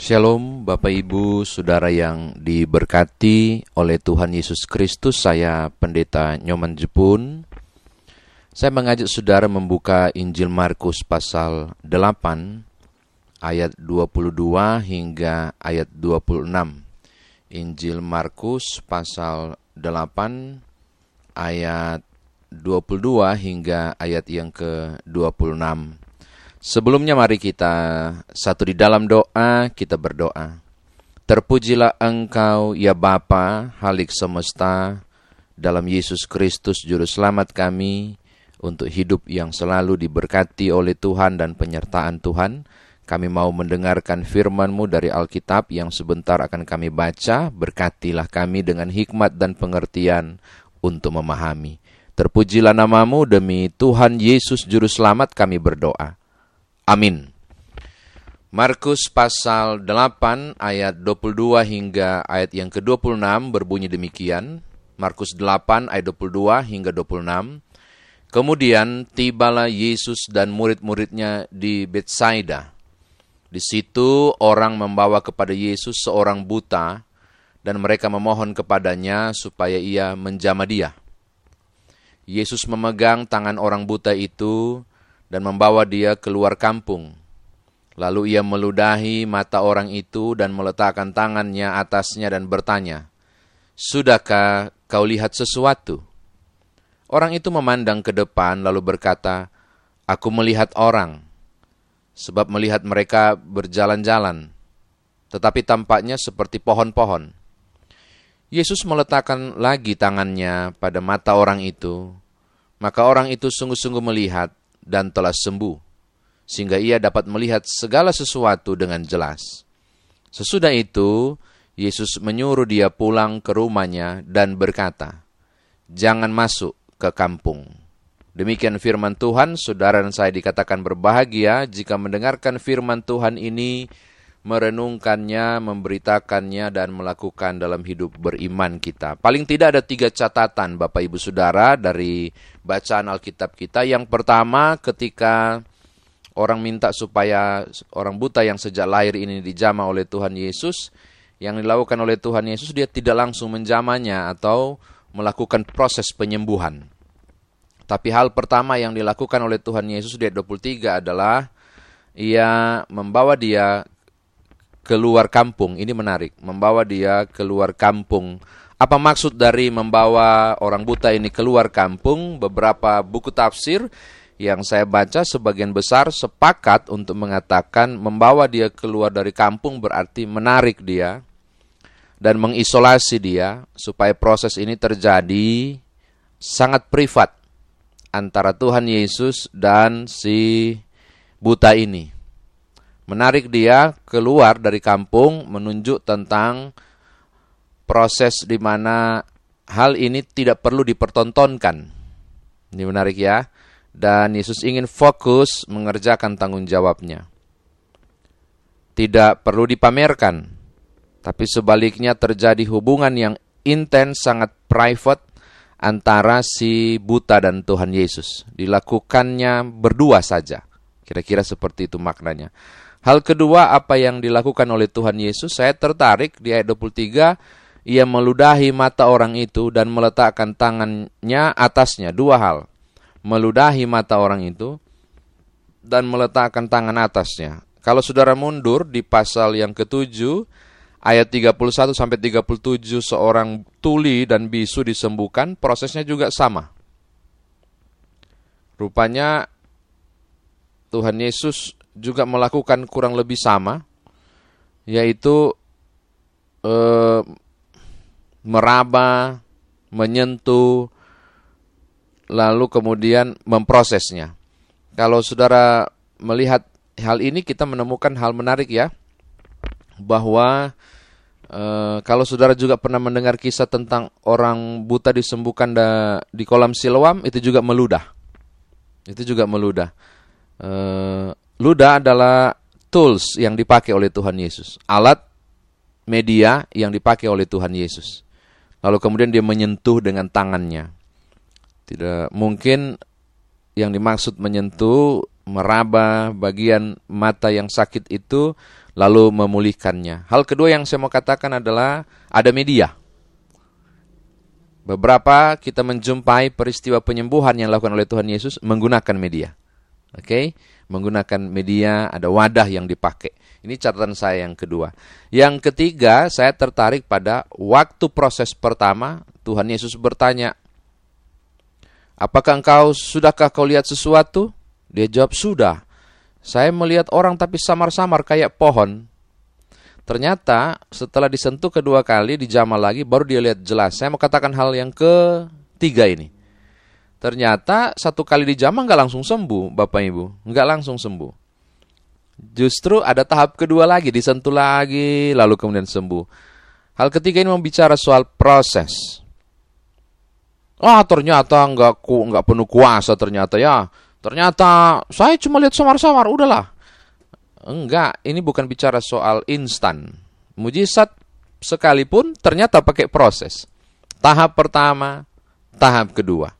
Shalom Bapak Ibu Saudara yang diberkati oleh Tuhan Yesus Kristus Saya Pendeta Nyoman Jepun. Saya mengajak saudara membuka Injil Markus pasal 8 Ayat 22 hingga ayat 26 Injil Markus pasal 8 Ayat 22 hingga ayat yang ke-26 Sebelumnya mari kita satu di dalam doa, kita berdoa. Terpujilah engkau ya Bapa, halik semesta, dalam Yesus Kristus Juru Selamat kami, untuk hidup yang selalu diberkati oleh Tuhan dan penyertaan Tuhan. Kami mau mendengarkan firman-Mu dari Alkitab yang sebentar akan kami baca, berkatilah kami dengan hikmat dan pengertian untuk memahami. Terpujilah namamu demi Tuhan Yesus Juru Selamat kami berdoa. Amin. Markus pasal 8 ayat 22 hingga ayat yang ke-26 berbunyi demikian. Markus 8 ayat 22 hingga 26. Kemudian tibalah Yesus dan murid-muridnya di Betsaida. Di situ orang membawa kepada Yesus seorang buta dan mereka memohon kepadanya supaya ia menjamah dia. Yesus memegang tangan orang buta itu dan membawa dia keluar kampung. Lalu ia meludahi mata orang itu dan meletakkan tangannya atasnya dan bertanya, Sudahkah kau lihat sesuatu? Orang itu memandang ke depan lalu berkata, Aku melihat orang, sebab melihat mereka berjalan-jalan, tetapi tampaknya seperti pohon-pohon. Yesus meletakkan lagi tangannya pada mata orang itu, maka orang itu sungguh-sungguh melihat dan telah sembuh, sehingga ia dapat melihat segala sesuatu dengan jelas. Sesudah itu, Yesus menyuruh dia pulang ke rumahnya dan berkata, "Jangan masuk ke kampung." Demikian firman Tuhan, saudara dan saya dikatakan berbahagia jika mendengarkan firman Tuhan ini merenungkannya, memberitakannya, dan melakukan dalam hidup beriman kita. Paling tidak ada tiga catatan Bapak Ibu Saudara dari bacaan Alkitab kita. Yang pertama ketika orang minta supaya orang buta yang sejak lahir ini dijama oleh Tuhan Yesus, yang dilakukan oleh Tuhan Yesus dia tidak langsung menjamanya atau melakukan proses penyembuhan. Tapi hal pertama yang dilakukan oleh Tuhan Yesus di ayat 23 adalah ia membawa dia keluar kampung. Ini menarik, membawa dia keluar kampung. Apa maksud dari membawa orang buta ini keluar kampung? Beberapa buku tafsir yang saya baca sebagian besar sepakat untuk mengatakan membawa dia keluar dari kampung berarti menarik dia dan mengisolasi dia supaya proses ini terjadi sangat privat antara Tuhan Yesus dan si buta ini menarik dia keluar dari kampung menunjuk tentang proses di mana hal ini tidak perlu dipertontonkan. Ini menarik ya. Dan Yesus ingin fokus mengerjakan tanggung jawabnya. Tidak perlu dipamerkan, tapi sebaliknya terjadi hubungan yang intens, sangat private antara si buta dan Tuhan Yesus. Dilakukannya berdua saja. Kira-kira seperti itu maknanya. Hal kedua apa yang dilakukan oleh Tuhan Yesus, saya tertarik di ayat 23, ia meludahi mata orang itu dan meletakkan tangannya atasnya. Dua hal, meludahi mata orang itu dan meletakkan tangan atasnya. Kalau saudara mundur di pasal yang ketujuh, ayat 31 sampai 37 seorang tuli dan bisu disembuhkan, prosesnya juga sama. Rupanya Tuhan Yesus juga melakukan kurang lebih sama, yaitu eh, meraba, menyentuh, lalu kemudian memprosesnya. Kalau saudara melihat hal ini, kita menemukan hal menarik ya, bahwa eh, kalau saudara juga pernah mendengar kisah tentang orang buta disembuhkan da, di kolam Siloam, itu juga meludah. Itu juga meludah. Eh, Luda adalah tools yang dipakai oleh Tuhan Yesus, alat media yang dipakai oleh Tuhan Yesus. Lalu kemudian dia menyentuh dengan tangannya. Tidak mungkin yang dimaksud menyentuh meraba bagian mata yang sakit itu lalu memulihkannya. Hal kedua yang saya mau katakan adalah ada media. Beberapa kita menjumpai peristiwa penyembuhan yang dilakukan oleh Tuhan Yesus menggunakan media. Oke, okay? Menggunakan media, ada wadah yang dipakai. Ini catatan saya yang kedua. Yang ketiga, saya tertarik pada waktu proses pertama Tuhan Yesus bertanya, "Apakah engkau sudahkah kau lihat sesuatu?" Dia jawab, "Sudah." Saya melihat orang tapi samar-samar kayak pohon. Ternyata setelah disentuh kedua kali, dijamah lagi, baru dia lihat jelas. Saya mau katakan hal yang ketiga ini. Ternyata satu kali dijamah nggak langsung sembuh, Bapak Ibu. Nggak langsung sembuh. Justru ada tahap kedua lagi, disentuh lagi, lalu kemudian sembuh. Hal ketiga ini membicara soal proses. Ah ternyata nggak ku nggak penuh kuasa ternyata ya. Ternyata saya cuma lihat samar-samar, udahlah. Enggak, ini bukan bicara soal instan. Mujizat sekalipun ternyata pakai proses. Tahap pertama, tahap kedua.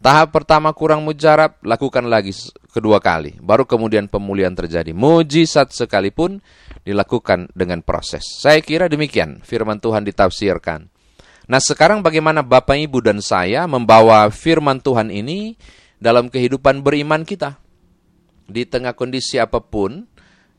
Tahap pertama kurang mujarab, lakukan lagi kedua kali. Baru kemudian pemulihan terjadi. Mujizat sekalipun dilakukan dengan proses. Saya kira demikian firman Tuhan ditafsirkan. Nah sekarang bagaimana Bapak Ibu dan saya membawa firman Tuhan ini dalam kehidupan beriman kita. Di tengah kondisi apa pun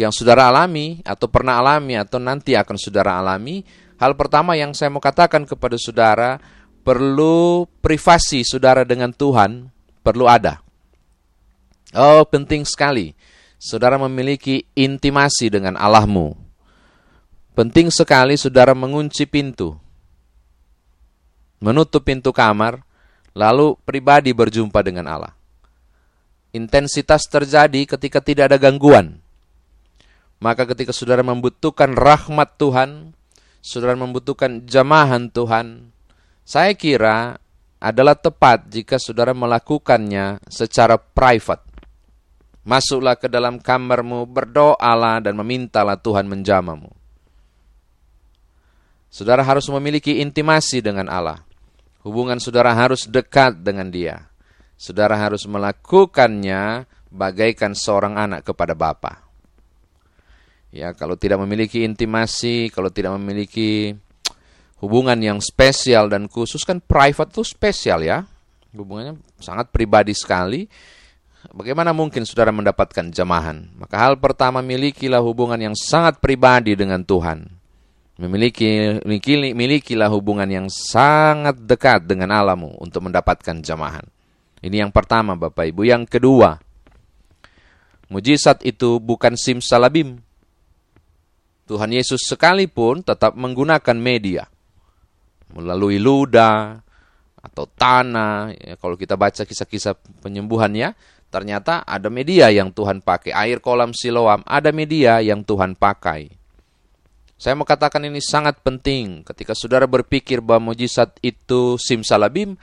yang saudara alami atau pernah alami atau nanti akan saudara alami, hal pertama yang saya mau katakan kepada saudara, perlu privasi saudara dengan Tuhan perlu ada. Oh, penting sekali. Saudara memiliki intimasi dengan Allahmu. Penting sekali saudara mengunci pintu. Menutup pintu kamar, lalu pribadi berjumpa dengan Allah. Intensitas terjadi ketika tidak ada gangguan. Maka ketika saudara membutuhkan rahmat Tuhan, saudara membutuhkan jamahan Tuhan, saya kira adalah tepat jika saudara melakukannya secara private. Masuklah ke dalam kamarmu, berdoalah dan memintalah Tuhan menjamamu. Saudara harus memiliki intimasi dengan Allah. Hubungan saudara harus dekat dengan dia. Saudara harus melakukannya bagaikan seorang anak kepada Bapa. Ya, kalau tidak memiliki intimasi, kalau tidak memiliki hubungan yang spesial dan khusus kan private itu spesial ya. Hubungannya sangat pribadi sekali. Bagaimana mungkin saudara mendapatkan jamahan? Maka hal pertama milikilah hubungan yang sangat pribadi dengan Tuhan. Memiliki miliki, milikilah hubungan yang sangat dekat dengan Allahmu untuk mendapatkan jamahan. Ini yang pertama Bapak Ibu. Yang kedua, mujizat itu bukan simsalabim. Tuhan Yesus sekalipun tetap menggunakan media melalui luda atau tanah. Ya, kalau kita baca kisah-kisah penyembuhannya, ternyata ada media yang Tuhan pakai. Air kolam Siloam, ada media yang Tuhan pakai. Saya mau katakan ini sangat penting ketika saudara berpikir bahwa mujizat itu simsalabim,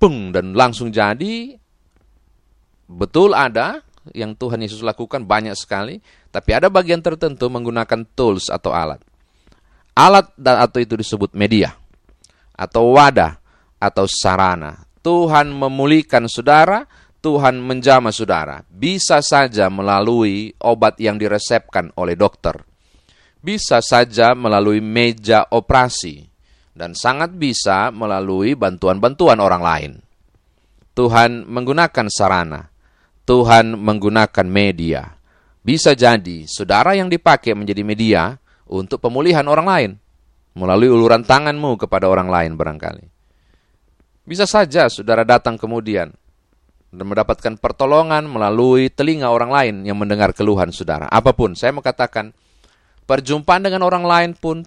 peng dan langsung jadi. Betul ada yang Tuhan Yesus lakukan banyak sekali, tapi ada bagian tertentu menggunakan tools atau alat. Alat dan atau itu disebut media atau wadah atau sarana. Tuhan memulihkan saudara, Tuhan menjamah saudara. Bisa saja melalui obat yang diresepkan oleh dokter. Bisa saja melalui meja operasi. Dan sangat bisa melalui bantuan-bantuan orang lain. Tuhan menggunakan sarana. Tuhan menggunakan media. Bisa jadi saudara yang dipakai menjadi media untuk pemulihan orang lain melalui uluran tanganmu kepada orang lain barangkali. Bisa saja saudara datang kemudian dan mendapatkan pertolongan melalui telinga orang lain yang mendengar keluhan saudara. Apa pun, saya mau katakan, perjumpaan dengan orang lain pun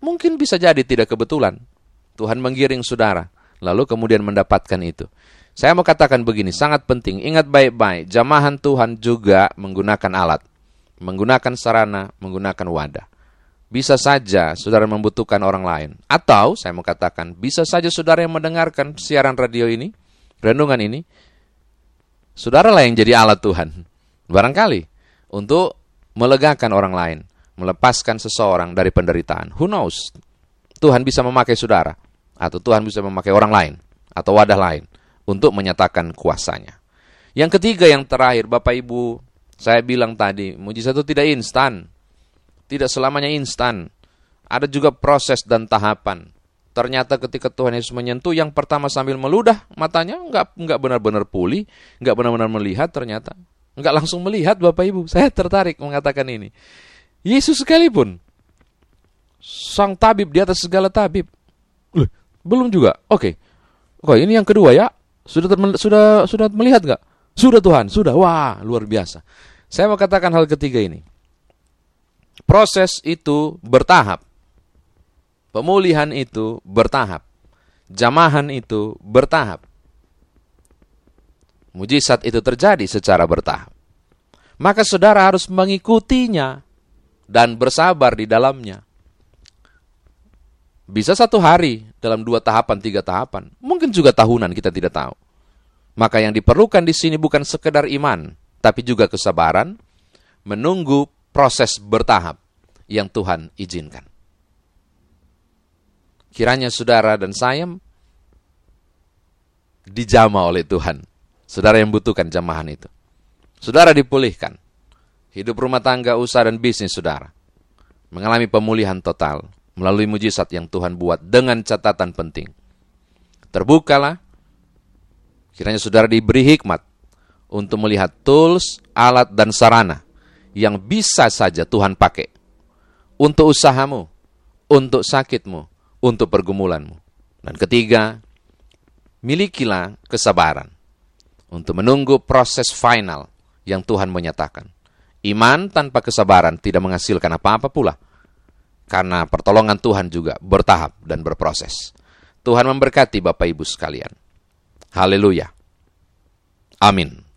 mungkin bisa jadi tidak kebetulan. Tuhan menggiring saudara, lalu kemudian mendapatkan itu. Saya mau katakan begini, sangat penting, ingat baik-baik, jamahan Tuhan juga menggunakan alat, menggunakan sarana, menggunakan wadah. Bisa saja saudara membutuhkan orang lain. Atau saya mau katakan, bisa saja saudara yang mendengarkan siaran radio ini, renungan ini, saudara lah yang jadi alat Tuhan. Barangkali untuk melegakan orang lain, melepaskan seseorang dari penderitaan. Who knows? Tuhan bisa memakai saudara, atau Tuhan bisa memakai orang lain, atau wadah lain, untuk menyatakan kuasanya. Yang ketiga yang terakhir, Bapak Ibu, saya bilang tadi, mujizat itu tidak instan. Tidak selamanya instan. Ada juga proses dan tahapan. Ternyata ketika Tuhan Yesus menyentuh, yang pertama sambil meludah matanya nggak nggak benar-benar pulih, nggak benar-benar melihat ternyata, nggak langsung melihat Bapak Ibu. Saya tertarik mengatakan ini. Yesus sekalipun, sang tabib di atas segala tabib, Loh, belum juga. Oke, okay. oke ini yang kedua ya. Sudah sudah sudah melihat nggak? Sudah Tuhan, sudah. Wah, luar biasa. Saya mau katakan hal ketiga ini. Proses itu bertahap. Pemulihan itu bertahap. Jamahan itu bertahap. Mujizat itu terjadi secara bertahap. Maka saudara harus mengikutinya dan bersabar di dalamnya. Bisa satu hari dalam dua tahapan, tiga tahapan. Mungkin juga tahunan kita tidak tahu. Maka yang diperlukan di sini bukan sekedar iman, tapi juga kesabaran, menunggu proses bertahap yang Tuhan izinkan. Kiranya saudara dan saya dijama oleh Tuhan. Saudara yang butuhkan jamahan itu. Saudara dipulihkan. Hidup rumah tangga, usaha, dan bisnis saudara. Mengalami pemulihan total melalui mujizat yang Tuhan buat dengan catatan penting. Terbukalah. Kiranya saudara diberi hikmat untuk melihat tools, alat, dan sarana yang bisa saja Tuhan pakai untuk usahamu, untuk sakitmu, untuk pergumulanmu. Dan ketiga, milikilah kesabaran untuk menunggu proses final yang Tuhan menyatakan. Iman tanpa kesabaran tidak menghasilkan apa-apa pula. Karena pertolongan Tuhan juga bertahap dan berproses. Tuhan memberkati Bapak Ibu sekalian. Haleluya. Amin.